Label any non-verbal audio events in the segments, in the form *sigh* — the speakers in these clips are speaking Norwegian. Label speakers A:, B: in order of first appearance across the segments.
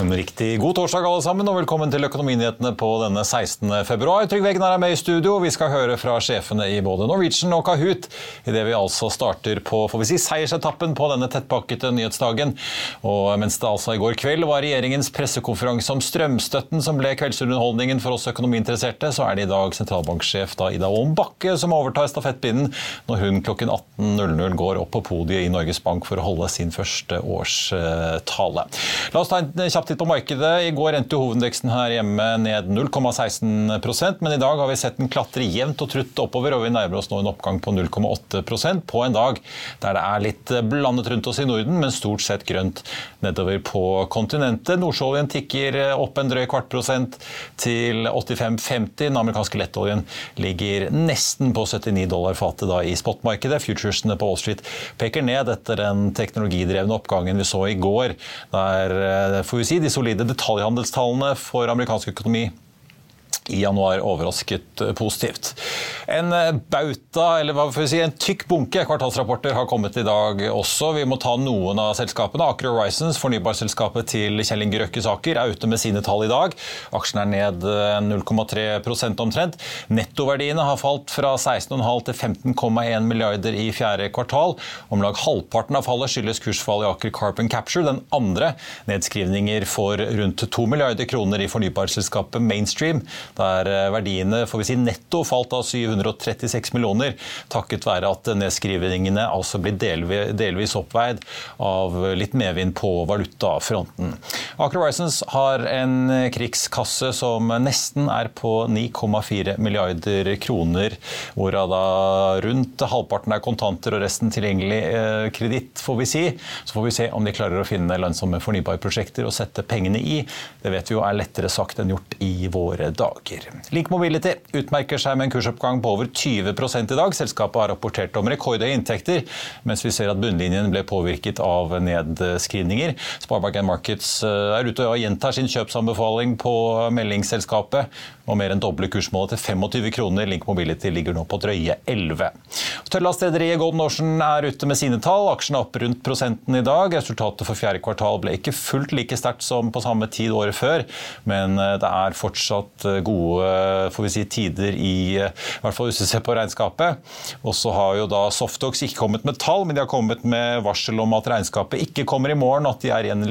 A: En riktig god torsdag alle sammen, og velkommen til Økonominyhetene på denne 16. februar. Trygve Egnar er med i studio. og Vi skal høre fra sjefene i både Norwegian og Kahoot idet vi altså starter på får vi si, seiersetappen på denne tettpakkede nyhetsdagen. Og mens det altså i går kveld var regjeringens pressekonferanse om strømstøtten som ble kveldsunderholdningen for oss økonomiinteresserte, så er det i dag sentralbanksjef da Ida Wolden Bakke som overtar stafettpinnen når hun klokken 18.00 går opp på podiet i Norges Bank for å holde sin første årstale. La oss ta en kjapp titt på markedet. I går endte hovedindeksen her hjemme ned 0,16% men i dag har vi sett den klatre jevnt og trutt oppover, og vi nærmer oss nå en oppgang på 0,8% på en dag der det er litt blandet rundt oss i Norden, men stort sett grønt nedover på kontinentet. Nordsjøoljen tikker opp en drøy kvart prosent til 85,50. Den amerikanske lettoljen ligger nesten på 79 dollar fatet da i spotmarkedet. Futuresene på Wall Street peker ned etter den teknologidrevne oppgangen vi så i går. Der eh, får vi si de solide detaljhandelstallene for amerikansk økonomi i januar overrasket positivt. En bauta, eller hva får vi si, en tykk bunke kvartalsrapporter har kommet i dag også. Vi må ta noen av selskapene. Aker Horizons, fornybarselskapet til Kjell Inge Røkke Saker, er ute med sine tall i dag. Aksjen er ned 0,3% omtrent. Nettoverdiene har falt fra 16,5 til 15,1 milliarder i fjerde kvartal. Om lag halvparten av fallet skyldes kursfall i Aker Carbon Capture. Den andre nedskrivninger for rundt 2 milliarder kroner i fornybarselskapet Mainstream der eh, verdiene får vi si, netto falt av 736 millioner, takket være at nedskrivningene altså blir delvis, delvis oppveid av litt medvind på valutafronten. Aker Horizons har en krigskasse som nesten er på 9,4 milliarder kroner, hvorav da rundt halvparten er kontanter og resten tilgjengelig eh, kreditt, får vi si. Så får vi se om de klarer å finne lønnsomme fornybarprosjekter og sette pengene i. Det vet vi jo er lettere sagt enn gjort i våre dager. Link Mobility utmerker seg med en kursoppgang på over 20 i dag. Selskapet har rapportert om rekordhøye inntekter, mens vi ser at bunnlinjen ble påvirket av nedskrivninger. Sparebank Markets eh, er ute og gjentar sin kjøpsanbefaling på meldingsselskapet, og mer enn doble kursmålet til 25 kroner. Link Mobility ligger nå på drøye 11. Tørrlastrederiet Golden Ocean er ute med sine tall. Aksjen er opp rundt prosenten i dag. Resultatet for fjerde kvartal ble ikke fullt like sterkt som på samme tid året før, men eh, det er fortsatt eh, gode får vi si, tider i, i hvert fall hvis vi ser på regnskapet. Og så har jo da Softox ikke kommet med tall, men de har kommet med varsel om at regnskapet ikke kommer i morgen, at de er i en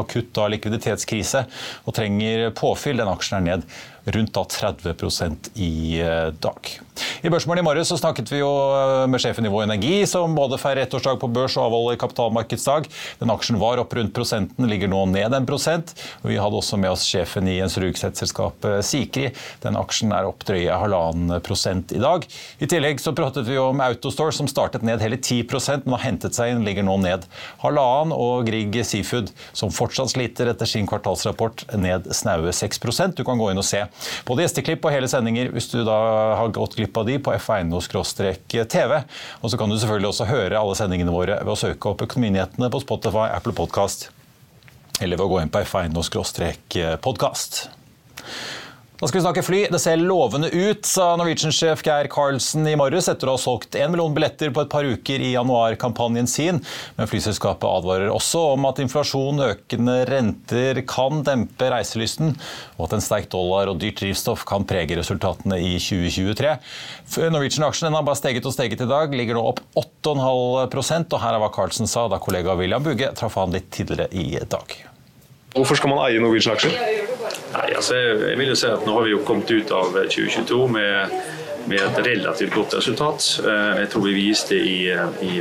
A: akutt likviditetskrise og trenger påfyll. Den aksjen er ned rundt da 30% i eh, dag. I Børsmorgen i morges snakket vi jo eh, med sjefen i Vår Energi, som både feirer ettårsdag på børs og avholder kapitalmarkedsdag. Den aksjen var opp rundt prosenten, ligger nå ned en prosent. Vi hadde også med oss sjefen i Jens Rugseth-selskapet Sikri. Den aksjen er opp drøye halvannen prosent i dag. I tillegg så pratet vi om Autostore, som startet ned hele 10% men har hentet seg inn, ligger nå ned halvannen. Og Grieg Seafood, som fortsatt sliter etter sin kvartalsrapport, ned snaue 6% Du kan gå inn og se både gjesteklipp og hele sendinger hvis du da har gått glipp av de på f1.no-tv. Og så kan du selvfølgelig også høre alle sendingene våre ved å søke opp Økonominyhetene på Spotify, Apple Podcast eller ved å gå inn på f1.no-podkast. Da skal vi snakke fly. Det ser lovende ut, sa Norwegian-sjef Geir Karlsen i morges etter å ha solgt en million billetter på et par uker i januar-kampanjen sin. Men flyselskapet advarer også om at inflasjon, økende renter kan dempe reiselysten, og at en sterk dollar og dyrt drivstoff kan prege resultatene i 2023. Norwegian-aksjen har bare steget og steget i dag, ligger nå opp 8,5 og her er hva Karlsen sa da kollega William Bugge traff han litt tidligere i dag.
B: Hvorfor skal man eie Norwegian-aksjer?
C: Nei, altså, jeg vil jo si at Nå har vi jo kommet ut av 2022 med, med et relativt godt resultat. Eh, jeg tror vi viste i, i,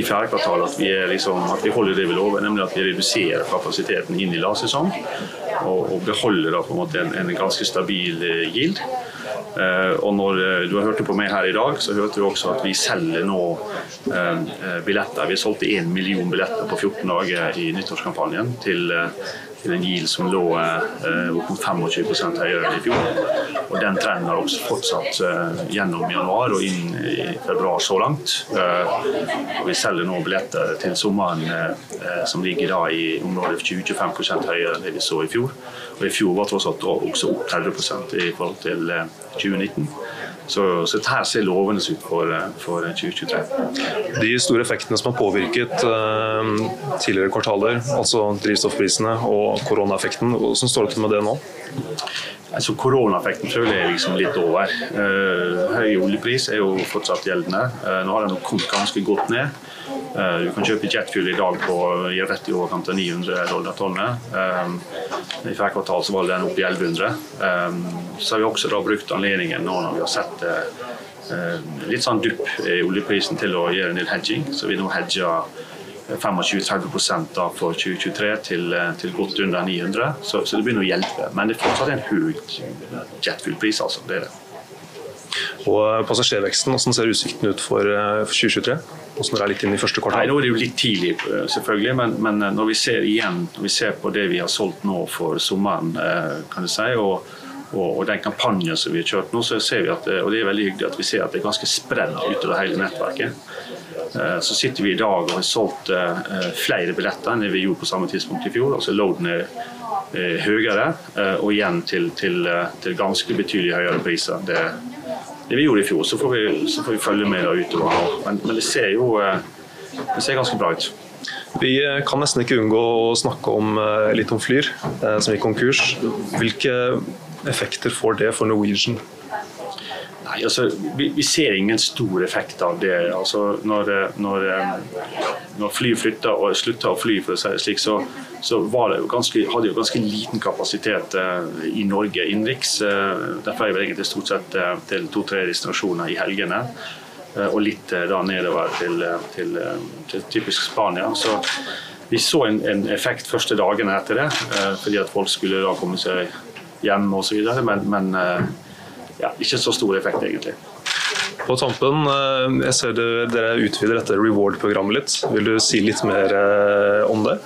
C: i fjerde kvartal at vi, liksom, at vi, holder det vi lover, nemlig at vi reduserer kapasiteten inn i lavsesong og, og beholder da på en, en ganske stabil gild. Og når du har hørt på meg her i dag, så hørte du også at vi selger nå billetter. Vi solgte én million billetter på 14 dager i nyttårskampanjen til til en GIL som lå eh, opp mot 25% høyere enn i fjor. Og Den trenden har også fortsatt eh, gjennom januar og inn i februar så langt. Eh, og vi selger nå billetter til sommeren eh, som ligger da i området 20-25 høyere enn det vi så i fjor. Og I fjor var tross alt også opp 30 i forhold til 2019. Eh, så, så dette ser lovende ut for, for, 2023.
B: De store effektene som har påvirket eh, tidligere kvartaler, altså drivstoffprisene og koronaeffekten, hvordan står det til med det nå?
C: Altså, Koronaeffekten føler jeg liksom litt over. Eh, høy oljepris er jo fortsatt gjeldende. Eh, nå har den kommet ganske godt ned. Eh, du kan kjøpe jetfuel i dag på rett i overkant av 900 dollar tonnet. Eh, I fjerde kvartal var den oppe i 1100. Eh, så har vi også da brukt anledningen nå når vi har sett litt sånn dupp i oljeprisen til å gjøre en del hedging. Så vi nå hedger 25-30 for 2023 til, til, godt under 900. Så, så, det begynner å hjelpe. Men det er fortsatt en høy jetfuel-pris. altså, det er det.
B: Og passasjerveksten, hvordan ser utsikten ut for 2023? Hvordan det er litt inn i første kvartal?
C: Nei, Nå er det jo litt tidlig, eh, selvfølgelig. Men, men, eh, når vi ser igjen, når vi ser på det vi har solgt nå for sommeren, eh, kan du si, og, og, og den kampanjen som vi har kjørt nå, så ser vi at, og det er veldig hyggelig at vi ser at det er ganske spredd utover hele nettverket. Så sitter vi i dag og har solgt flere billetter enn det vi gjorde på samme tidspunkt i fjor. altså Loaden er høyere, og igjen til, til, til ganske betydelig høyere priser. enn Det, det vi gjorde i fjor. Så får vi, så får vi følge med da utover. Men, men det ser jo eh, det ser ganske bra ut.
B: Vi eh, kan nesten ikke unngå å snakke om, eh, litt om Flyr, som gikk konkurs. Hvilke effekter får det for Norwegian?
C: Nei, altså, vi, vi, ser ingen stor effekt av det. Altså, når, når, når fly flytta og slutta å fly, for å si det slik, så, så det jo ganske, hadde jo ganske liten kapasitet eh, i Norge innenriks. Eh, derfor er vi egentlig stort sett eh, til to-tre destinasjoner i helgene. og litt da nedover til, til, til, typisk Spania. Så vi så en, en, effekt første dagene etter det, fordi at folk skulle da komme seg hjem osv. Men, men ja, ikke så stor effekt, egentlig.
B: På tampen, jeg ser dere utvider dette reward-programmet litt. Vil du si litt mer om det?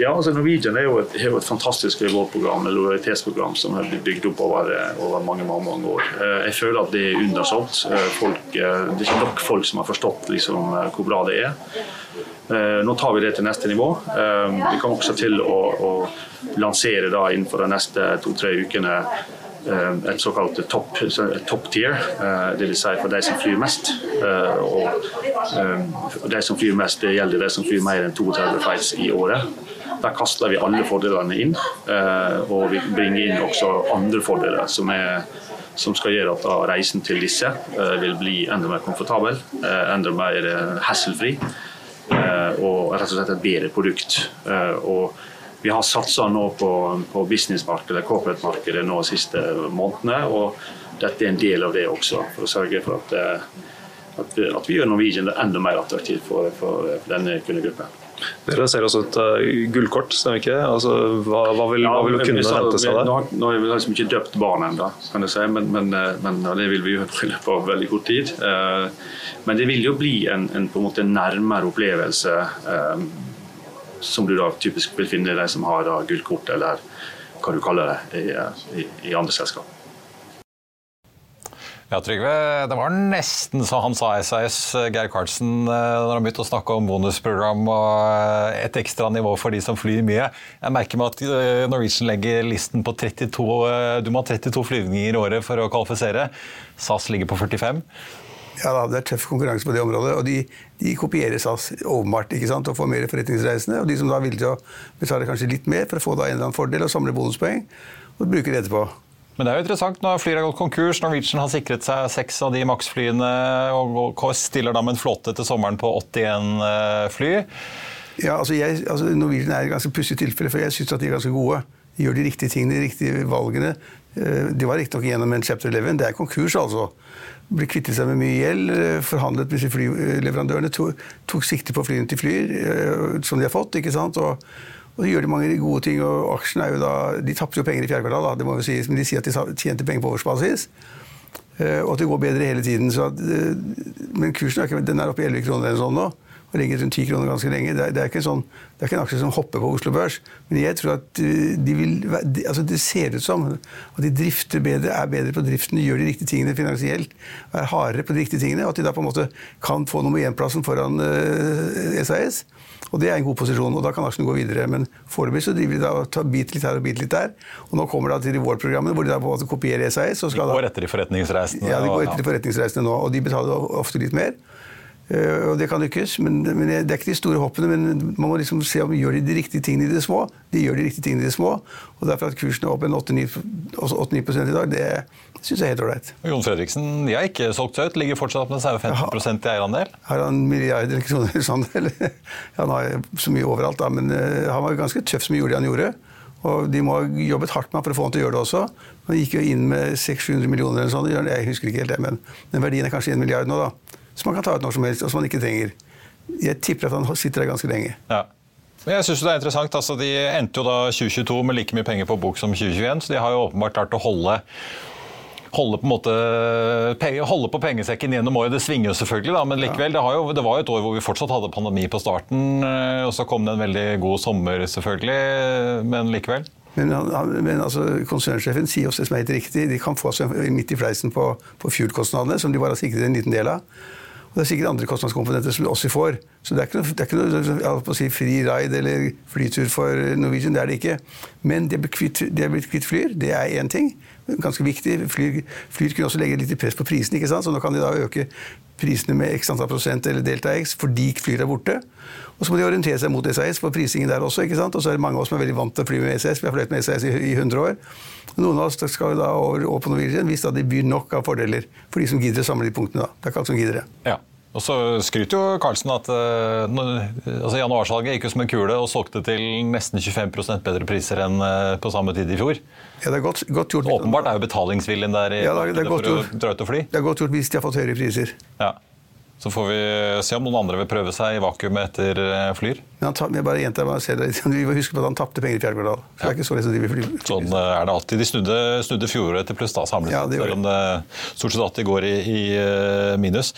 C: Ja, altså Norwegian er jo et, er jo et fantastisk reward-program, et lojalitetsprogram som har blitt bygd opp over, over, mange mange, mange år. Eh, jeg føler at det er undersolgt. Eh, folk, eh, det er ikke nok folk som har forstått liksom, hvor bra det er. Nå tar vi det til neste nivå. Vi kommer også til å, å lansere da innenfor de neste to-tre ukene et såkalt top, top tier, dvs. Si for de som flyr mest. Og de som flyr mest, det gjelder de som flyr mer enn 32 flights i året. Der kaster vi alle fordelene inn, eh, og vi bringer inn også andre fordeler som, er, som skal gjøre at reisen til disse eh, vil bli enda mer komfortabel, eh, enda mer hasselfri og rett og slett et bedre produkt. Og vi har satsa nå på, på businessmarkedet, corporate-markedet nå de siste månedene. og dette er en del av det også, for å sørge for at, at, at vi gjør Norwegian enda mer attraktivt for, for denne kundegruppen.
B: Dere ser også et uh, gullkort, stemmer ikke Altså, hva, hva, vil, ja, hva vil kundene hente seg der?
C: Nå, nå har vi liksom ikke døpt barn ennå, kan jeg si, men, men, men ja, det vil vi gjøre i løpet av veldig kort tid. Uh, men det vil jo bli en, en, på en nærmere opplevelse uh, som du da typisk vil finne de som har gullkort, eller hva du kaller det, i, i, i andre selskap.
A: Ja, Trygve, det var nesten så han sa SAS, Geir Karlsen, eh, når han begynte å snakke om bonusprogram og eh, et ekstra nivå for de som flyr mye. Jeg merker meg at eh, Norwegian legger listen på 32 Du må ha 32 flyvninger i året for å kvalifisere. SAS ligger på 45.
D: Ja da, Det er tøff konkurranse på det området. og De, de kopierer SAS åpenbart ikke sant, og får mer forretningsreisende. og De som da vil til å betale kanskje litt mer for å få da en eller annen fordel og samle bonuspoeng, og bruker det etterpå.
A: Men det er jo interessant når flyr har gått konkurs. Norwegian har sikret seg seks av de maksflyene og stiller da med en flåte til sommeren på 81 eh, fly.
D: Ja, altså, jeg, altså Norwegian er et ganske pussig tilfelle, for jeg syns de er ganske gode. De gjør de riktige tingene, de riktige valgene. Eh, de var riktignok gjennom en chapter 11. Det er konkurs, altså. Ble kvittet seg med mye gjeld. Eh, forhandlet med disse flyleverandørene. Tok, tok sikte på flyene til Flyr, som de har fått. ikke sant? Og og så gjør de mange gode ting, og aksjene er jo da De tapte jo penger i fjerde kvartal, det må jo sies, men de sier at de tjente penger på årsbasis. Eh, og at det går bedre hele tiden. At, eh, men kursen er, den er oppe i 11 kroner eller sånn nå. Og ligget rundt 10 kroner ganske lenge. Det er, det er, ikke, sånn, det er ikke en aksje som hopper på Oslo Børs. Men jeg tror at de vil, de, altså det ser ut som at de drifter bedre, er bedre på driften, gjør de riktige tingene finansielt, er hardere på de riktige tingene. Og at de da på en måte kan få nummer én-plassen foran uh, SAS. Og det er en god posisjon, og da kan aksjen gå videre. Men foreløpig så driver de da og tar bit litt her og bit litt der. Og nå kommer det til reward-programmet, hvor de da på en måte kopierer SAS.
A: De går etter de forretningsreisende?
D: Ja, de går etter de forretningsreisende nå. Og de betaler ofte litt mer. Eh, og det kan lykkes, men, men, det er ikke de store hoppene. Men man må liksom se om gjør de de riktige tingene i det små. De gjør de riktige tingene i det små. Og derfor at kursen er opp en 8-9 i dag, det syns jeg er helt ålreit.
A: Jon Fredriksen, de har ikke solgt seg ut. Ligger fortsatt med 50 i eierandel?
D: Har han milliarder kroner sånn? *laughs* Eller? Han har så mye overalt, da. Men uh, han var ganske tøff som gjorde det han gjorde. Og de må ha jobbet hardt med for å få han til å gjøre det også. Han gikk jo inn med 600-700 millioner eller sånn. Jeg husker ikke helt det, men, den verdien er kanskje 1 milliard nå, da som man kan ta ut når som helst, og som man ikke trenger. Jeg tipper at han sitter der ganske lenge.
A: Ja. Men jeg synes det er interessant, altså De endte jo da 2022 med like mye penger på bok som 2021, så de har jo åpenbart klart å holde holde på, måte, holde på pengesekken gjennom året. Det svinger jo selvfølgelig, da, men likevel. Det, jo, det, var jo et år hvor vi fortsatt hadde pandemi på starten. Eh, og så kom det en veldig god sommer, selvfølgelig. Men likevel.
D: Men, men altså, konsernsjefen sier også det som er helt riktig. De kan få seg midt i fleisen på, på fuel-kostnadene, som de bare har sikret en liten del av. Og det er sikkert andre kostnadskomponenter som vi også får. Så det er ikke noe, er ikke noe si, fri ride eller flytur for Norwegian. Det er det ikke. Men det er blitt kvitt Flyr. Det er én ting. Ganske viktig. Flyr, flyr kunne også legge litt press på prisen, ikke sant? så nå kan de da øke prisene med x antall prosent eller delta x fordi Flyr er borte. Og så må de orientere seg mot SAS for prisingen der også. ikke sant? Og så er det mange av oss som er veldig vant til å fly med SAS. Vi har fløyet med SAS i, i 100 år. Noen av oss skal da over, over på Norwegian hvis da de byr nok av fordeler for de som gidder å samle de punktene. da. Det er ikke alt som gidder det.
A: Ja. Og så skryter jo Carlsen at uh, altså januarsalget gikk jo som en kule og solgte til nesten 25% bedre priser enn uh, på samme tid i fjor.
D: Ja, det er godt, godt gjort.
A: Åpenbart er jo betalingsviljen der i ja, det er, det er for å dra ut og fly.
D: Det er godt gjort hvis de har fått høyere priser.
A: Ja. Så får vi se om noen andre vil prøve seg i vakuumet etter eh, Flyr.
D: Men han, jeg bare gjentar meg selv, *laughs* Vi må huske på at han tapte penger i fjerde kvartal. Så det er ikke så lett.
A: Sånn eh, er det alltid. De snudde, snudde fjoråret til pluss da, samlet ja, selv om det stort sett alltid går i, i minus. minus.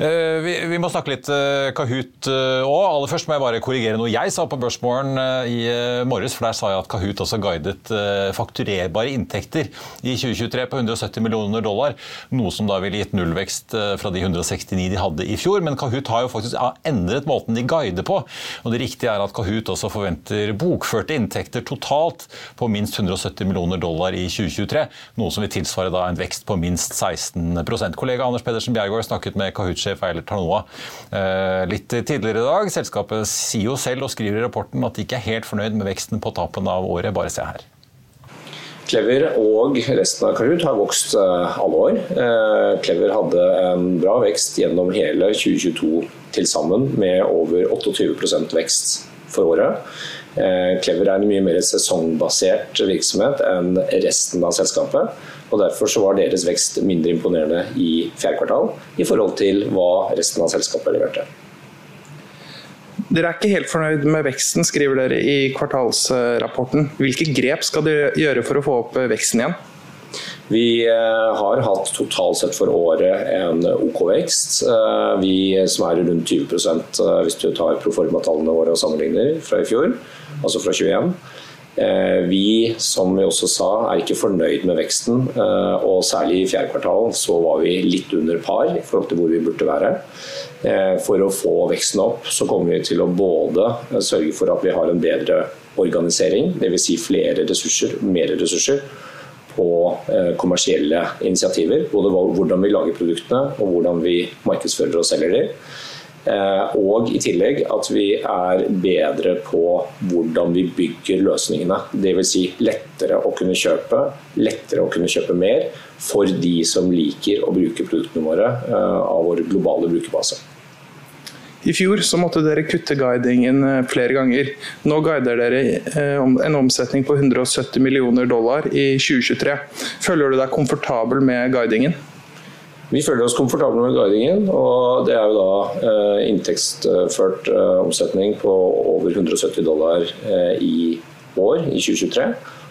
A: Vi, vi, må snakke litt Kahoot òg. Aller først må jeg bare korrigere noe jeg sa på Børsmorgen i morges. For der sa jeg at Kahoot også guidet fakturerbare inntekter i 2023 på 170 millioner dollar. Noe som da ville gitt nullvekst fra de 169 de hadde i fjor. Men Kahoot har jo faktisk endret måten de guider på. Og det riktige er at Kahoot også forventer bokførte inntekter totalt på minst 170 millioner dollar i 2023. Noe som vil tilsvare da en vekst på minst 16% Kollega Anders Pedersen Bjergård snakket med Kahoot-sjef Eilert Tarnoa eh, litt tidligere i dag. Selskapet sier jo selv og skriver i rapporten at de ikke er helt fornøyd med veksten på tapen av året. Bare se her.
E: Clever og resten av Kahoot har vokst eh, alle år. Eh, Clever hadde en bra vekst gjennom hele 2022 til sammen, med over 28% vekst for året. Eh, Clever er en mye mer sesongbasert virksomhet enn resten av selskapet. og Derfor var deres vekst mindre imponerende i fjerde kvartal i forhold til hva resten av selskapet leverte.
F: Dere er ikke helt fornøyd med veksten, skriver dere i kvartalsrapporten. Hvilke grep skal dere gjøre for å få opp veksten igjen?
E: Vi eh, har hatt totalt sett for året en OK vekst, eh, vi, som er rundt 20 eh, hvis du tar proforma-tallene våre og sammenligner fra i fjor, altså fra 2021. Vi, som vi også sa, er ikke fornøyd med veksten. Og særlig i fjerde kvartal så var vi litt under par i forhold til hvor vi burde være. Eh, for å få veksten opp, så kommer vi til å både eh, sørge for at vi har en bedre organisering, dvs. Si flere ressurser, mer ressurser på eh, kommersielle initiativer. Både hvordan vi lager produktene og hvordan vi markedsfører og selger dem. Og i tillegg at vi er bedre på hvordan vi bygger løsningene. Dvs. Si lettere å kunne kjøpe, lettere å kunne kjøpe mer for de som liker å bruke produktene våre av vår globale brukerbase.
F: I fjor så måtte dere kutte guidingen eh, flere ganger. Nå guider dere eh, en omsetning på 170 millioner dollar i 2023. Føler du deg komfortabel med guidingen?
E: Vi føler oss komfortable med guidingen, og det er jo da eh, inntektsført omsetning på over 170 dollar i år, i 2023.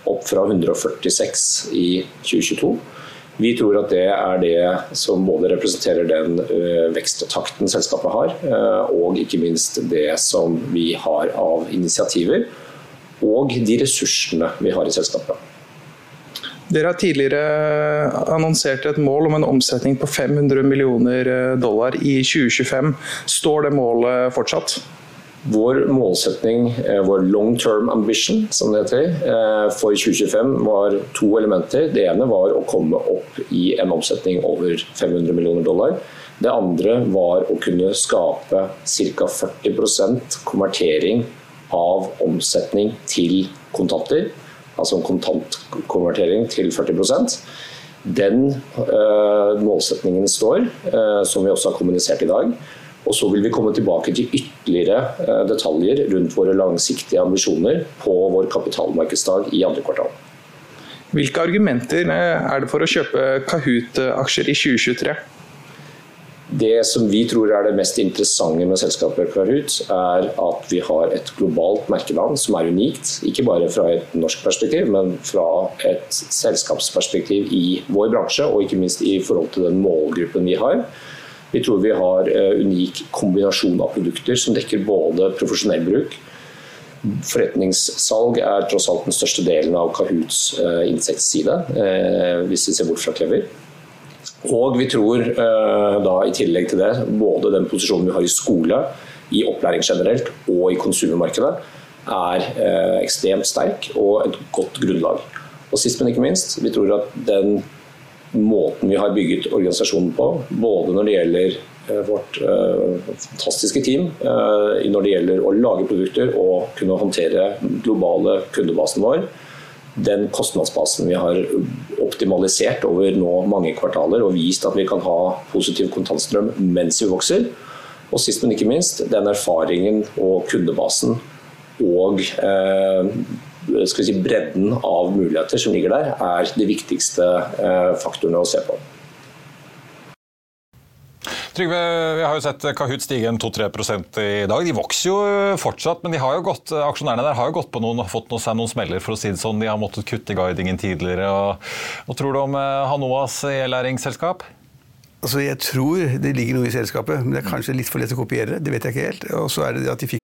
E: Opp fra 146 i 2022. Vi tror at det er det som både representerer den veksttakten selskapet har, og ikke minst det som vi har av initiativer, og de ressursene vi har i selskapet.
F: Dere har tidligere annonsert et mål om en omsetning på 500 millioner dollar i 2025. Står det målet fortsatt?
E: Vår målsetning, eh, vår long term ambition, som det heter, eh, for 2025 var to elementer. Det ene var å komme opp i en omsetning over 500 millioner dollar. Det andre var å kunne skape ca. 40% konvertering av omsetning til kontanter. Altså en kontantkonvertering til 40% Den uh, målsetningen står, som vi også har kommunisert i dag. Og så vil vi komme tilbake til ytterligere eh, detaljer rundt våre langsiktige ambisjoner på vår kapitalmarkedsdag i andre kvartal.
F: Hvilke argumenter eh, er det for å kjøpe Kahoot-aksjer i 2023?
E: Det som vi tror er det mest interessante med selskapet Kahoot, er at vi har et globalt merkenavn som er unikt. Ikke bare fra et norsk perspektiv, men fra et selskapsperspektiv i vår bransje, og ikke minst i forhold til den målgruppen vi har. Vi tror vi har eh, unik kombinasjon av produkter som dekker både profesjonell bruk, Forretningssalg er tross alt den største delen av Kahoots uh, inntektsside, uh, hvis vi ser bort fra Clever. Og vi tror da i tillegg til det, både den posisjonen vi har i skole, i opplæring generelt og i konsumermarkedet, er ekstremt sterk og et godt grunnlag. Og sist, men ikke minst, vi tror at den måten vi har bygget organisasjonen på. Både når det gjelder eh, vårt uh, fantastiske team, uh, når det gjelder å lage produkter og kunne håndtere globale kundebasen vår. Den kostnadsbasen vi har optimalisert over nå mange kvartaler og vist at vi kan ha positiv kontantstrøm mens vi vokser. Og sist, men ikke minst, den erfaringen og kundebasen og uh, si, bredden av muligheter som ligger der, er de viktigste eh, faktorene å se på.
A: Trygve, vi har jo sett Kahoot stige en 2-3% i dag. De vokser jo fortsatt, men de har jo gått, aksjonærene der har jo gått på noen, fått seg noen smeller. for å si det sånn. De har måttet kutte guidingen tidligere. Og, hva tror du om eh, Hanoas e-læringsselskap?
D: Altså, Jeg tror det ligger noe i selskapet, men det er kanskje litt for lett å kopiere. Det vet jeg ikke helt. Og så er det at de fikk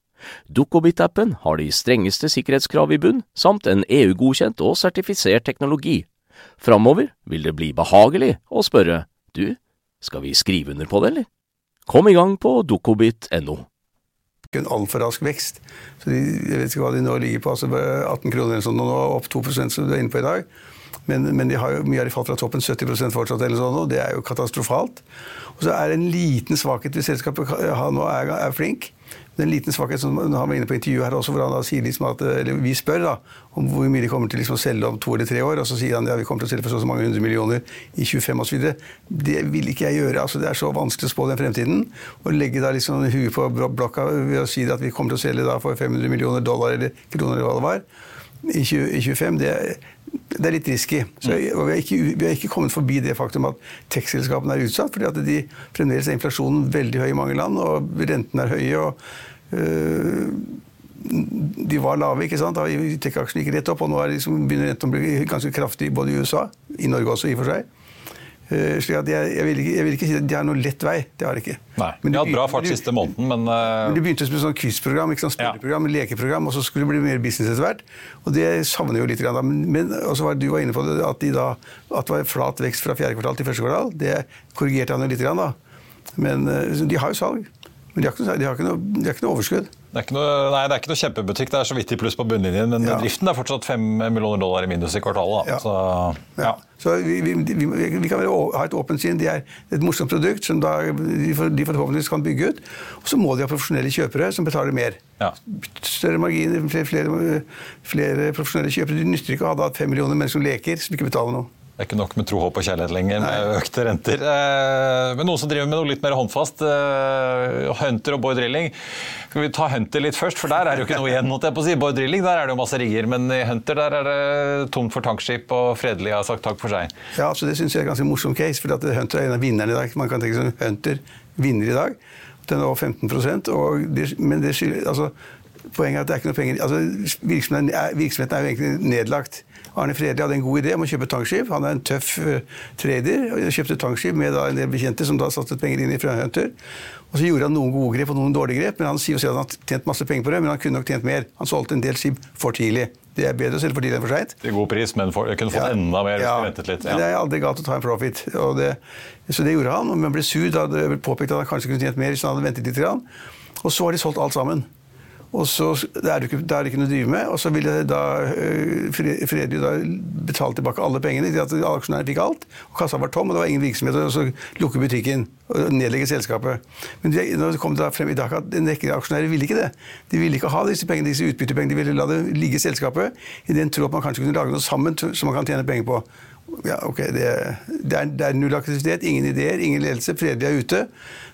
G: Dukkobit-appen har de strengeste sikkerhetskrav i bunn, samt en EU-godkjent og sertifisert teknologi. Framover vil det bli behagelig å spørre du, skal vi skrive under på det, eller? Kom i gang på dukkobit.no.
D: En altfor rask vekst. Så de, jeg vet ikke hva de nå ligger på, altså 18 kroner eller sånn, nå opp 2 som du er inne på i dag. Men, men de har jo, mye av de falt fra toppen, 70% fortsatt, eller sånn, og det er jo katastrofalt. Og så er det en liten svakhet ved selskapet. Han er, er flink det er en liten svakhet som han var inne på intervjuet her også, hvor han da sier liksom at, eller vi spør da, om hvor mye de kommer til liksom å selge om to eller tre år. Og så sier han ja, vi kommer til å selge for så, mange hundre millioner i 25 osv. Det vil ikke jeg gjøre. altså Det er så vanskelig å spå den fremtiden. Å legge da liksom huet på blokka ved å si at vi kommer til å selge da for 500 millioner dollar eller kroner eller hva det var. i, 20, i 25, det, det, er litt risky. Så, og vi har, ikke, vi har, ikke, kommet forbi det faktum at tech-selskapene er utsatt. fordi at de fremdeles er inflasjonen veldig høy i mange land, og rentene er høye. og øh, de var lave, ikke sant? Tech-aksjene gikk rett opp, og nå liksom, begynner rentene å bli ganske kraftig både i USA, i Norge også i og for seg. Uh, slik at jeg, jeg, vil ikke, jeg, vil ikke, si at de har noen lett vei. Det har de ikke.
A: Nei, De har hatt bra fart siste måneden, men uh...
D: Men De begynte som et sånn quizprogram, ikke sånn spilleprogram, ja. lekeprogram, og så skulle det bli mer business etter hvert. Og det savner jo litt. Da. Men, men var du var inne på det, at, de da, at det var flat vekst fra fjerde kvartal til første kvartal. Det korrigerte han jo litt. Da. Men uh, de har jo salg. Men de har ikke de har ikke noe, de har ikke noe overskudd.
A: Det er, noe, nei, det er ikke noe, kjempebutikk, det er så vidt i pluss på bunnlinjen. Men ja. driften er fortsatt 5 millioner dollar i minus i kvartalet. Ja. Så,
D: ja. så vi, vi, vi, vi, kan ha et åpent sinn. De er et morsomt produkt som da, de, forhåpentligvis kan bygge ut. Og så må de ha profesjonelle kjøpere som betaler mer. Større marginer, flere, flere, flere profesjonelle kjøpere. Det nytter ikke å ha 5 millioner mennesker som leker, som ikke betaler noe.
A: Det er ikke nok med tro, håp og kjærlighet lenger med økte renter. Eh, men noen som driver med noe litt mer håndfast. Eh, Hunter og Boy Drilling. Skal vi ta Hunter litt først, for der er det jo ikke noe igjen. Måtte jeg på å si. Boy Drilling der er det jo masse rigger, men i Hunter der er det tomt for tankskip, og Fredelig har sagt takk for seg.
D: Ja, så Det syns jeg er ganske morsom case, for Hunter er en av vinnerne i dag. Man kan tenke seg Hunter vinner i dag. Den er over 15 og det, men det skylder, altså, Poenget er at det er ikke noe penger altså, virksomheten, er, virksomheten er jo egentlig nedlagt. Arne Fredli hadde en god idé om å kjøpe tankskip. Han er en tøff uh, trader. og Kjøpte tankskip med en del bekjente som da satte penger inn i Frøhunter. Og så gjorde han noen gode grep og noen dårlige grep, men han sier at han har tjent masse penger på det, men han kunne nok tjent mer. Han solgte en del skip for tidlig. Det er bedre å selge for tidlig enn for seint.
A: Til god pris, men for, kunne fått ja. enda mer hvis ja. ventet litt.
D: Ja. Det er aldri galt å ta en profit. Det, så det gjorde han. Men ble sur da det ble påpekt at han kanskje kunne tjent mer hvis han hadde ventet litt. Og så har de solgt alt sammen. Og så er det, ikke, det er ikke noe å drive med. Og så ville da øh, Fredrik da betale tilbake alle pengene. til at Aksjonærene fikk alt. og Kassa var tom, og det var ingen virksomhet. Og så lukke butikken og nedlegge selskapet. Men det, nå kom da frem i dag at en rekke aksjonærer ville ikke det. De ville ikke ha disse pengene, disse utbyttepengene. De ville la det ligge i selskapet i den tro at man kanskje kunne lage noe sammen som man kan tjene penger på. Ja, ok, det, det, er, det er null aktivitet, ingen ideer, ingen ledelse. Fredelig er ute.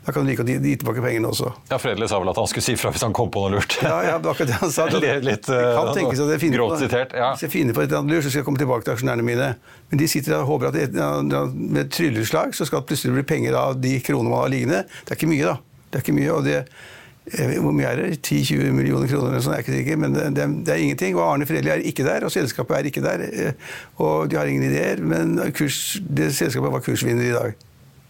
D: Da kan du like å gi tilbake pengene også.
A: Ja, Fredelig sa vel at han skulle si fra hvis han kom på noe lurt.
D: ja, ja, det var akkurat det han sa. *laughs*
A: litt, litt uh, grovt sitert. Ja.
D: Hvis jeg finner på et eller annet lurt, så skal jeg komme tilbake til aksjonærene mine. Men de sitter der og håper at et, med et trylleslag så skal det plutselig bli penger av de kronene man har liggende. Det er ikke mye, da. Det er ikke mye, og det, hvor mye er det? 10-20 millioner kroner eller sånn, jeg er ikke sikker, men det, det, er ingenting. Og Arne Fredelig er ikke der, og selskapet er ikke der. Eh, og de har ingen ideer, men kurs, det selskapet var kursvinner i dag.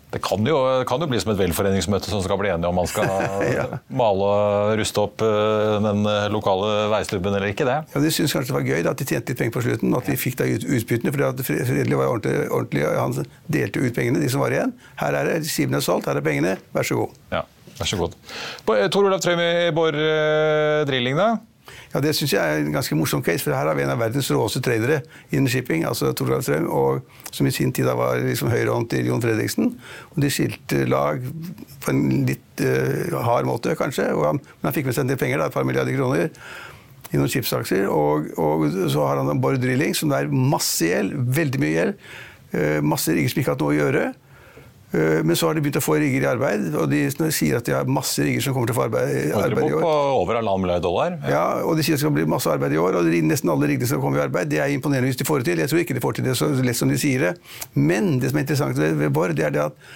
A: Det kan jo, kan jo, bli som et velforeningsmøte som skal bli enige om man skal *laughs* ja. male og ruste opp eh, den eh, lokale veistubben eller ikke. det.
D: Ja, De syntes kanskje det var gøy da, at de tjente litt penger på slutten, og at de fikk da ut, utbyttene. for Fredelig var ordentlig, ordentlig, han delte ut pengene, de som var igjen. Her er det, skipen er solgt, her er pengene, vær så god.
A: Ja, vær så god. Tor Olav Trøim i Borr Drilling, da?
D: Ja, Det syns jeg er en ganske morsom case, for her har vi en av verdens råeste tradere innen shipping. altså Torvald Strøm, og Som i sin tid da var liksom høyrehånd til Jon Fredriksen. Og De skilte lag på en litt uh, hard måte, kanskje. Han, men han fikk med seg en del penger, da, et par milliarder kroner i noen chipsaksjer. Og, og, så har han en Borr Drilling, som det er masse gjeld, veldig mye gjeld. Masse rigger som ikke har hatt noe å gjøre. Eh, men så har de begynt å få rigger i arbeid, og de sier at de har masse rigger som kommer til å få arbeid, arbeid i år.
A: På over halvannen milliard dollar?
D: Ja. ja. og de sier det skal bli masse arbeid i år. Og nesten alle riggene skal komme i arbeid. Det er imponerende hvis de får det til. Jeg tror ikke de får til det så lett som de sier det. Men det som er interessant ved Borr, det er det at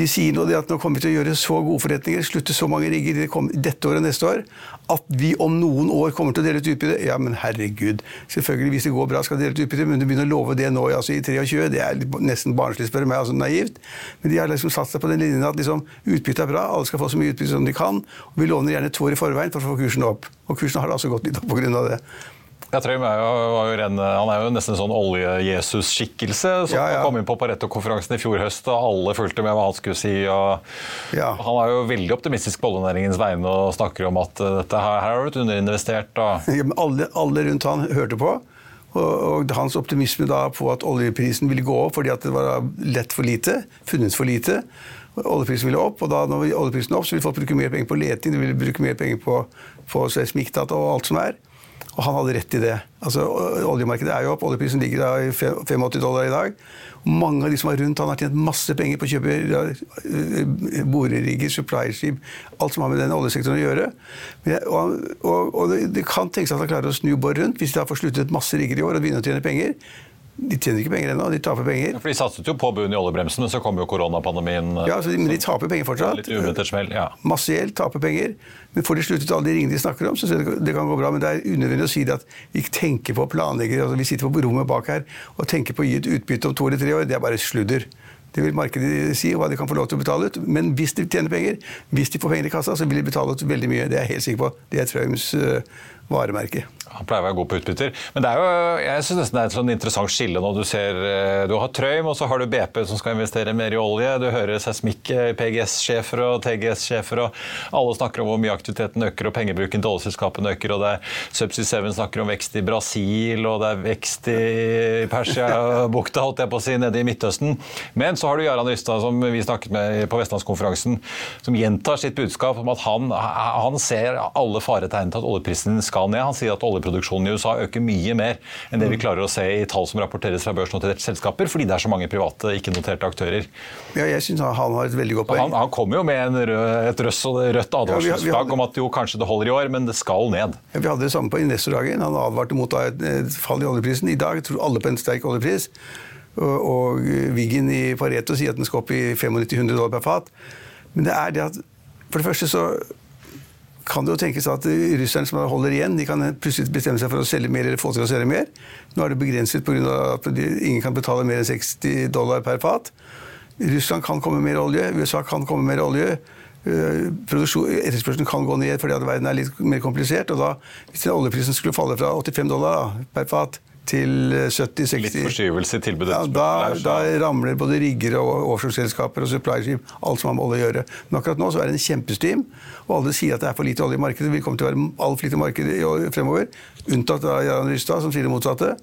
D: de sier nå at nå kommer vi til å gjøre så gode forretninger, slutte så mange rigger dette året og neste år, at vi om noen år kommer til å dele ut utbytte. Ja, men herregud. Selvfølgelig, hvis det går bra, skal dele ut utbytte, men du begynner å love det nå altså i 23. Det er nesten barnslig, spør du meg. altså Naivt. Men de har liksom satt seg på den linjen at liksom, utbytte er bra, alle skal få så mye utbytte som de kan. og Vi låner gjerne to år i forveien for å få kursen opp. Og kursen har altså gått litt opp pga. det.
A: Ja, Trym er jo, ren, han er jo nesten en sånn olje-Jesus-skikkelse som ja, ja. kom inn på Pareto-konferansen i fjor høst, og alle fulgte med hva han skulle si. Ja. Han er jo veldig optimistisk på oljenæringens vegne og snakker om at uh, dette her, her har blitt underinvestert. *laughs*
D: alle, alle, rundt han hørte på. Og, og, hans optimisme da på at oljeprisen ville gå opp fordi at det var lett for lite, funnet for lite. Oljeprisen ville opp, og da når oljeprisen opp, så ville folk bruke mer penger på leting, de ville bruke mer penger på, på seismikkdata og alt som er. Og han hadde rett i det. Altså, oljemarkedet er jo opp, oljeprisen ligger da i 85 dollar i dag. Mange av de som var rundt han har tjent masse penger på å kjøpe eh, borerigger, supply-skip, alt som har med den oljesektoren å gjøre. Og, og, og det, kan tenkes at han klarer å snu Borr rundt hvis de har får sluttet masse rigger i år og begynner å tjene penger. De tjener ikke penger ennå, de taper penger.
A: Ja, for De satset jo på bunn i oljebremsen, men så kom jo koronapandemien.
D: Ja, altså, Men de taper penger fortsatt.
A: Litt uventet smell, ja.
D: Masse gjeld, taper penger. Men får de sluttet alle de ringene de snakker om, så det, kan gå bra. Men det er unødvendig å si det at vi tenker på å planlegge. Altså, vi sitter på rommet bak her og tenker på å gi et utbytte om to eller tre år. Det er bare sludder. Det vil markedet si, hva de kan få lov til å betale ut. Men hvis de tjener penger, hvis de får penger i kassa, så vil de betale ut veldig mye. Det er jeg helt sikker på. Det er Traums uh, varemerke.
A: Han pleier å være god på utbytter. Men det er jo, jeg synes nesten det er et sånn interessant skille når du ser eh, Du har Trøim, og så har du BP som skal investere mer i olje. Du hører seismikk, eh, PGS-sjefer og TGS-sjefer, og alle snakker om hvor mye aktiviteten øker, og pengebruken til oljeselskapene øker, og det er Subsea 7 snakker om vekst i Brasil, og det er vekst i Persia-bukta, holdt jeg på å si, nede i Midtøsten. Men så har du Jarand Rystad, som vi snakket med på Vestlandskonferansen, som gjentar sitt budskap om at han, han ser alle faretegn til at oljeprisen skal ned. Han sier at oljeproduksjonen i USA øker mye mer enn det vi klarer å se i tall som rapporteres fra børsnoterte selskaper, fordi det er så mange private, ikke-noterte aktører.
D: Ja, jeg synes Han har et veldig godt poeng.
A: Han, han kommer jo med rød, et rødt advarselsflagg ja, om at jo, kanskje det holder i år, men det skal ned.
D: Ja, vi hadde det samme på investordagen. Han advarte mot et, et fall i oljeprisen. I dag tror alle på en sterk oljepris. Og, og Wiggen i Pareto sier at den skal opp i 9500 dollar per fat. Men det er det at For det første så kan det jo tenkes at russerne som holder igjen, de kan plutselig bestemme seg for å selge mer eller få til å selge mer. Nå er det begrenset pga. at ingen kan betale mer enn 60 dollar per fat. Russland kan komme mer olje, USA kan komme mer olje. Eh, etterspørselen kan gå ned fordi verden er litt mer komplisert. og da, Hvis oljeprisen skulle falle fra 85 dollar per fat til 70-60
A: Litt forskyvelse i tilbudet?
D: Ja, da, da, ramler både rigger og offshoreselskaper og supply stream, alt som har med olje å gjøre. Men akkurat nå så er det en kjempestream, og alle sier at det er for lite olje i markedet. Det vil komme til å være altfor lite marked fremover, unntatt av Jan Rystad, som sier det motsatte.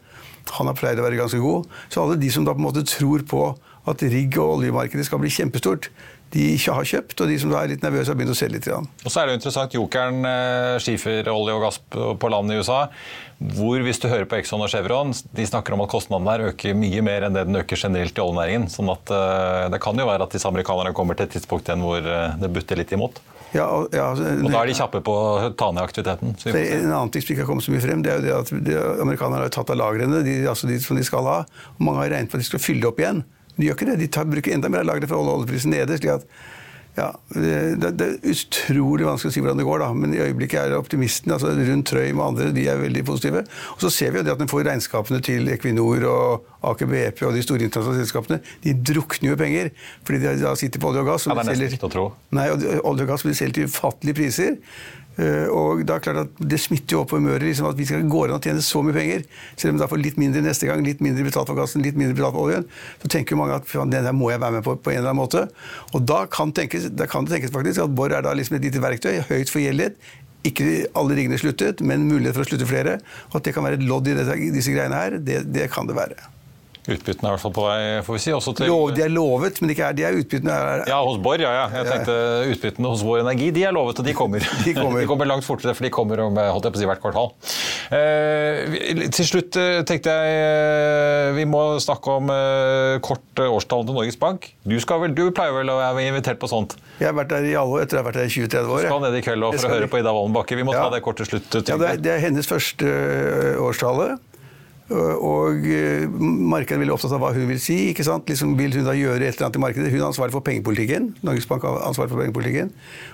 D: Han har pleid å være ganske god. Så alle de som da på en måte tror på at rigg- og oljemarkedet skal bli kjempestort, de ikke har kjøpt, og de som er litt nervøse, har begynt å selge litt.
A: Og så er det jo interessant, Jokeren, skifer olje og gass på land i USA, hvor hvis du hører på Exxon og Chevron, de snakker om at kostnaden der øker mye mer enn det den øker generelt i oljenæringen. sånn at uh, det kan jo være at disse amerikanerne kommer til et tidspunkt igjen hvor uh, det butter litt imot.
D: Ja, og, ja, altså,
A: og da er de kjappe på å ta ned aktiviteten.
D: en annen ting som ikke har kommet så mye frem, det er jo det at de, amerikanerne har tatt av lagrene de, altså de som de skal ha. og Mange har regnet på at de skal fylle opp igjen. Men de gjør ikke det. De tar, bruker enda mer av lageret for å holde oljeprisen nede. slik at ja, det, det, er utrolig vanskelig å si hvordan det går, da. men i øyeblikket er optimistene altså rundt Trøim og andre de er veldig positive. Og så ser vi jo det at en får regnskapene til Equinor og Aker BP og de store internasjonale selskapene, de drukner jo penger. Fordi de da sitter på olje og gass.
A: Og ja, det er nesten ikke å tro.
D: Nei, og olje og gass blir solgt til ufattelige priser. Eh, og da er det klart at Det smitter jo opp på humøret liksom at vi skal gå an å tjene så mye penger. Selv om vi da får litt mindre neste gang, litt mindre betalt for gassen, litt mindre betalt for oljen, så tenker jo mange at den der må jeg være med på på en eller annen måte. Og da kan, tenkes, da kan det tenkes faktisk at Borr er da liksom et lite verktøy, høyt forgjeldet. Ikke alle riggene sluttet, men mulighet for å slutte flere. Og at det kan være et lodd i disse greiene her, det, det kan det være.
A: Utbyttene er i hvert fall på vei, får vi si.
D: Til... Lov, de er lovet, men er, de er utbyttene er...
A: Ja, hos Borr, ja, ja. Jeg tenkte ja. Utbyttene hos Vår Energi de er lovet, og de kommer. De kommer, *laughs* de kommer langt fortere, for de kommer om holdt jeg på å si, hvert kvartal. Eh, til slutt eh, tenkte jeg eh, vi må snakke om eh, kort årstall til Norges Bank. Du, vel, du, pleier vel å være invitert på sånt?
D: Jeg har vært der i alle år, etter jeg har vært der i 20-30 år.
A: Du skal ned i kveld for å høre på Ida Wallenbakke. Vi må ja. ta det kort til slutt.
D: Ja, det, er, det er hennes første årstallet. Og eh, markedet er veldig opptatt av hva hun vil si. ikke sant? Liksom, vil hun da gjøre et eller annet i markedet? Hun er ansvaret for pengepolitikken. Norges Bank er ansvaret for pengepolitikken.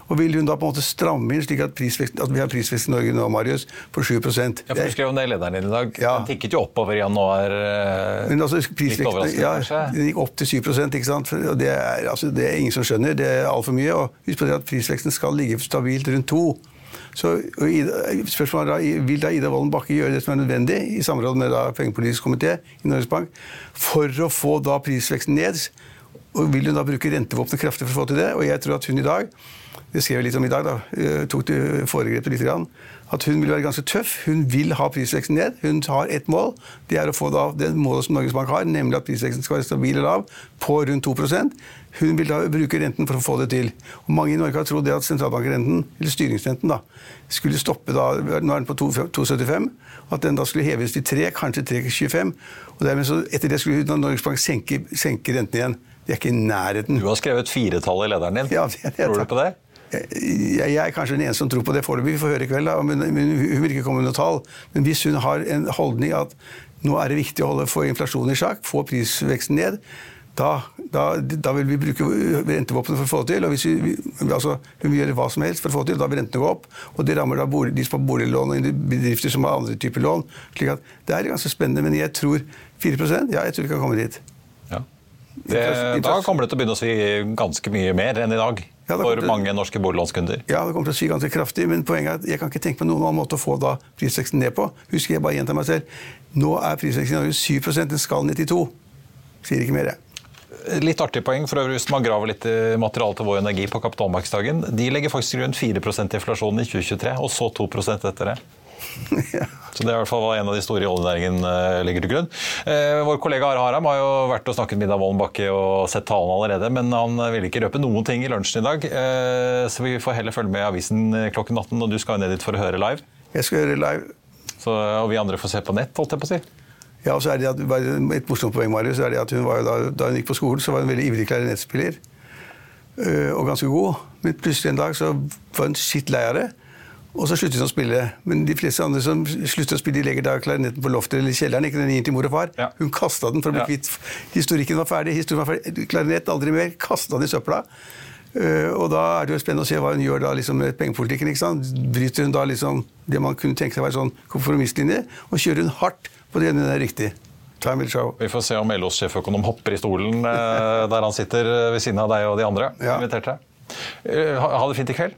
D: Og vil hun da på en måte stramme inn slik at, at vi har prisvekst i Norge nå, Marius, på 7%
A: Ja, for Du skrev om det i lederen din i dag. Ja. Den tikket jo oppover i januar. Eh,
D: Men altså, prisveksten ja, den gikk opp til 7% ikke sant? Og det er, altså, det er ingen som skjønner. Det er altfor mye. Og husk på det at prisveksten skal ligge stabilt rundt 2 så spørsmålet er da, Vil da Ida Wolden Bakke gjøre det som er nødvendig, i samråd med da pengepolitisk komité i Norges Bank, for å få da prisveksten ned? Og Vil hun da bruke rentevåpenet kraftig for å få til det? Og jeg tror at hun i dag det skrev jeg litt om i dag, da, eh, tok du foregrepet litt, grann, at hun vil være ganske tøff. Hun vil ha prisveksten ned. Hun har ett mål. Det er å få det målet som Norges Bank har, nemlig at prisveksten skal være stabil og lav, på rundt 2% Hun vil da bruke renten for å få det til. Og Mange i Norge har trodd det at sentralbankrenten, eller styringsrenten, da, skulle stoppe da, nå er den på 2,75, at den da skulle heves til 3, kanskje 3,25. og dermed så Etter det skulle Norges Bank senke, senke renten igjen. Det er ikke i nærheten.
A: Du har skrevet firetall i lederen din.
D: Ja, det, det,
A: Tror du på det?
D: Jeg, er kanskje den eneste som tror på det foreløpig. Vi får høre i kveld. Da. Men Hun vil ikke komme med noe tall. Men hvis hun har en holdning at nå er det viktig å holde, få inflasjonen i sjakk, få prisveksten ned, da, da, da vil vi bruke rentevåpenet for å få det til. og hvis vi, altså, Hun vil gjøre hva som helst for å få det til. Da vil rentene gå opp. Og det rammer da bolig, de som har boliglån og bedrifter som har andre typer lån. slik at Det er ganske spennende. Men jeg tror 4 ja, jeg tror vi kan komme dit.
A: Ja. Det, da kommer det til å begynne å si ganske mye mer enn i dag.
D: Ja,
A: for
D: til-
A: mange norske boliglånskunder.
D: Ja, det kommer til å svi ganske kraftig, men poenget er at jeg kan ikke tenke på noen annen måte å få da prisveksten ned på. Husker jeg bare gjenta meg selv. Nå er prisveksten i Norge 7 den skal 92. Sier ikke mer, jeg.
A: Litt artig poeng for øvrig hvis man graver litt i materiale til Vår Energi på kapitalmarkedsdagen. De legger faktisk til grunn 4% inflasjon i 2023, og så 2 etter det. *laughs* Så Det er i hvert fall hva en av de store i oljenæringen eh, legger til grunn. Eh, vår kollega Are Haram har jo vært og snakket med Ida Wolden Bakke og sett talen allerede, men han ville ikke røpe noen ting i lunsjen i dag. Eh, så vi får heller følge med i avisen klokken 18, og du skal jo ned dit for å høre live.
D: Jeg skal høre live.
A: Så, og vi andre får se på nett, holdt jeg på å si.
D: Ja, og så er det at, bare Et morsomt poeng Marius, er det at hun var jo da, da hun gikk på skolen, så var hun en veldig ivrig klarinettspiller. øh, Og ganske god. Men plutselig en dag så var hun skitt lei av det. Og så sluttet hun å spille. Men de fleste andre som slutter å spille, de legger da klarinetten på loftet eller kjelleren. ikke den gir til mor og far.
A: Ja.
D: Hun kasta den for å bli kvitt Historikken var ferdig. historien var ferdig. Klarinett aldri mer. Kasta den i søpla. Uh, og da er det jo spennende å se hva hun gjør da liksom med pengepolitikken. ikke sant? Bryter hun da liksom det man kunne tenke seg var en sånn kompromisslinje, og kjører hun hardt på det den er riktig. Time will show.
A: Vi får se om LOs sjeføkonom hopper i stolen uh, der han sitter ved siden av deg og de andre.
D: Ja.
A: Inviterte. Eh, Ha ha det fint i kveld.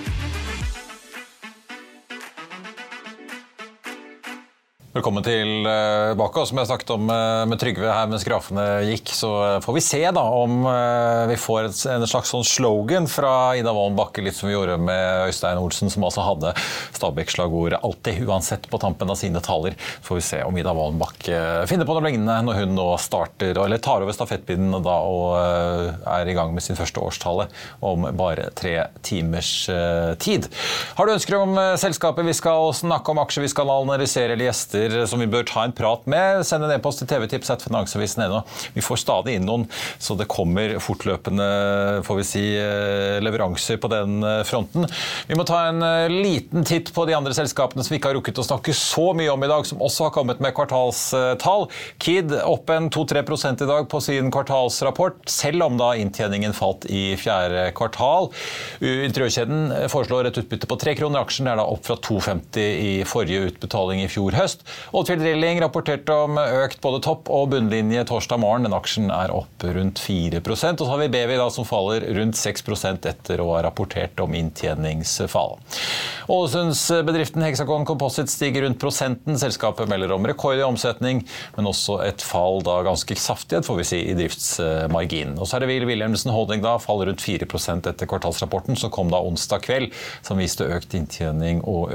A: Velkommen tilbake. og Som jeg snakket om eh, med Trygve her mens grafene gikk, så eh, får vi se da om eh, vi får en slags sånn slogan fra Ida Wolden Bakke, litt som vi gjorde med Øystein Olsen, som altså hadde Stabæk-slagordet 'alltid uansett' på tampen av sine taler. Så får vi se om Ida Wolden Bakke finner på noe lignende når hun nå starter, eller tar over stafettpinnen da, og er i gang med sin første årstale om bare tre timers tid. Har du ønsker om selskapet vi skal snakke om, aksjer vi skal analysere eller gjester som vi bør ta en prat med, send en e-post til tvtips.finansavisen.no. Vi får stadig inn noen, så det kommer fortløpende får vi si, eh, leveranser på den eh, fronten. Vi må ta en eh, liten titt på de andre selskapene som vi ikke har rukket å snakke så mye om i dag, som også har kommet med kvartalstall. Kid opp en 2-3 i dag på sin kvartalsrapport, selv om da inntjeningen falt i fjerde kvartal. Interiørkjeden foreslår et utbytte på 3 kroner aksjen, er da opp fra 2,50 i forrige utbetaling i fjor høst. Oldfield Drilling rapporterte om økt både topp- og bunnlinje torsdag morgen. Den aksjen er opp rundt 4% Og så har vi Bevi da, som faller rundt 6% etter å ha rapportert om inntjeningsfall. Ålesundsbedriften Hexagon Composite stiger rundt prosenten. Selskapet melder om rekord i omsetning, men også et fall da ganske saftighet, får vi si, i driftsmarginen. Og så er det Will Wilhelmsen Holding da, faller rundt 4% etter kvartalsrapporten som kom da onsdag kveld, som viste økt inntjening og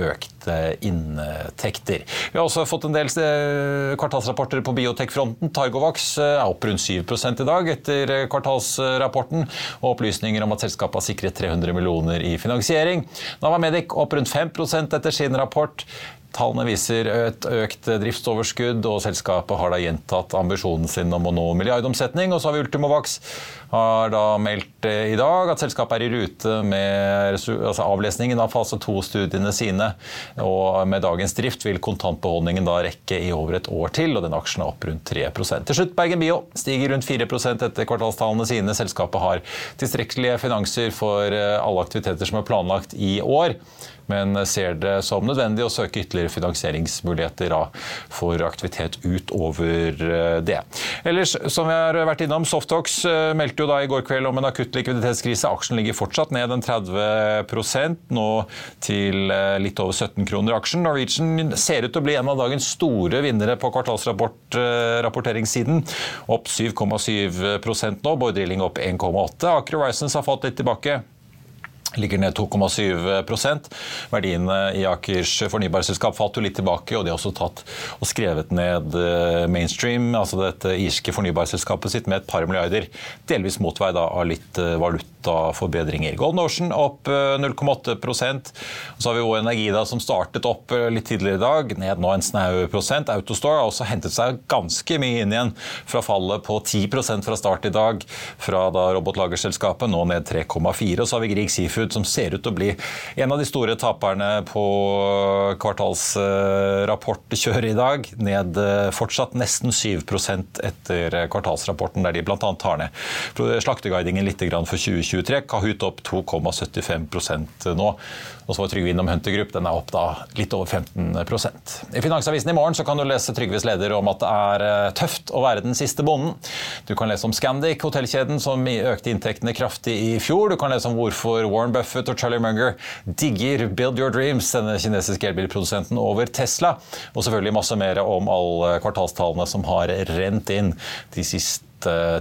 A: økte inntekter. Vi har også fått en del eh, kvartalsrapporter på biotekfronten. Targovax eh, er opp rundt 7 i dag etter eh, kvartalsrapporten, og opplysninger om at selskapet har sikret 300 millioner i finansiering. Navamedic opp rundt 5% etter sin rapport. Tallene viser et økt driftsoverskudd, og selskapet har da gjentatt ambisjonen sin om å nå milliardomsetning. Og så har vi Ultimovax har da meldt eh, i dag at selskapet er i rute med altså avlesningen av fase 2-studiene sine. Og med dagens drift vil kontantbeholdningen da rekke i over et år til, og den aksjen er opp rundt 3 Til slutt, Bergen Bio stiger rundt 4% etter kvartalstallene sine. Selskapet har tilstrekkelige finanser for eh, alle aktiviteter som er planlagt i år men ser det som nødvendig å søke ytterligere finansieringsmuligheter for aktivitet utover eh, det. Ellers, som vi har vært innom, Softox eh, meldte jo da i går kveld om en akutt likviditetskrise. Aksjen ligger fortsatt ned en 30 nå til eh, litt over 17 kroner aksjen. Norwegian ser ut til å bli en av dagens store vinnere på kvartalsrapporteringssiden. Opp 7,7% nå, Bård Drilling opp 1,8. Aker Horizons har fått litt tilbake ligger ned 2,7% Verdiene i Akers fornybarselskap falt jo litt tilbake, og de har også tatt og skrevet ned eh, Mainstream, altså dette irske fornybarselskapet sitt, med et par milliarder. Delvis motvei av litt eh, valutaforbedringer. Golden Ocean opp 0,8 eh, Så har vi òg Energi da, som startet opp litt tidligere i dag, ned nå en snau prosent. Autostore har også hentet seg ganske mye inn igjen fra fallet på 10% fra start i dag, fra da robotlagerselskapet, nå ned 3,4 Og så har vi Grieg Seafood Seafood, som ser ut til å bli en av de store taperne på kvartalsrapportkjøret i dag. Ned eh, fortsatt nesten 7% etter kvartalsrapporten, der de bl.a. tar ned slakteguidingen litt for 2023. Kahoot opp 2,75% nå. Og så var Trygve innom Hunter Group, den er opp da litt over 15% I Finansavisen i morgen så kan du lese Trygves leder om at det er eh, tøft å være den siste bonden. Du kan lese om Scandic, hotellkjeden som økte inntektene kraftig i fjor. Du kan lese om hvorfor Warren Buffett og Charlie Munger digger Build Your Dreams, denne kinesiske elbilprodusenten, over Tesla. Og selvfølgelig masse mer om alle kvartalstallene som har rent inn de siste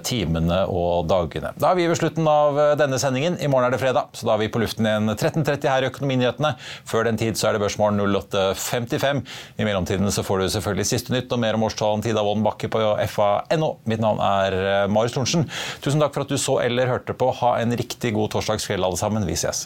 A: timene og dagene. Da er vi ved slutten av eh, denne sendingen. I morgen er det fredag, så da er vi på luften igjen 13.30 her i Økonominyhetene. Før den tid så er det Børsmorgen 08.55. I mellomtiden så får du selvfølgelig siste nytt og mer om årstalen Tida Wolden Bakke på fa.no. Mitt navn er eh, Marius Thorensen. Tusen takk for at du så eller hørte på. Ha en riktig god torsdagskveld alle sammen. Vi ses.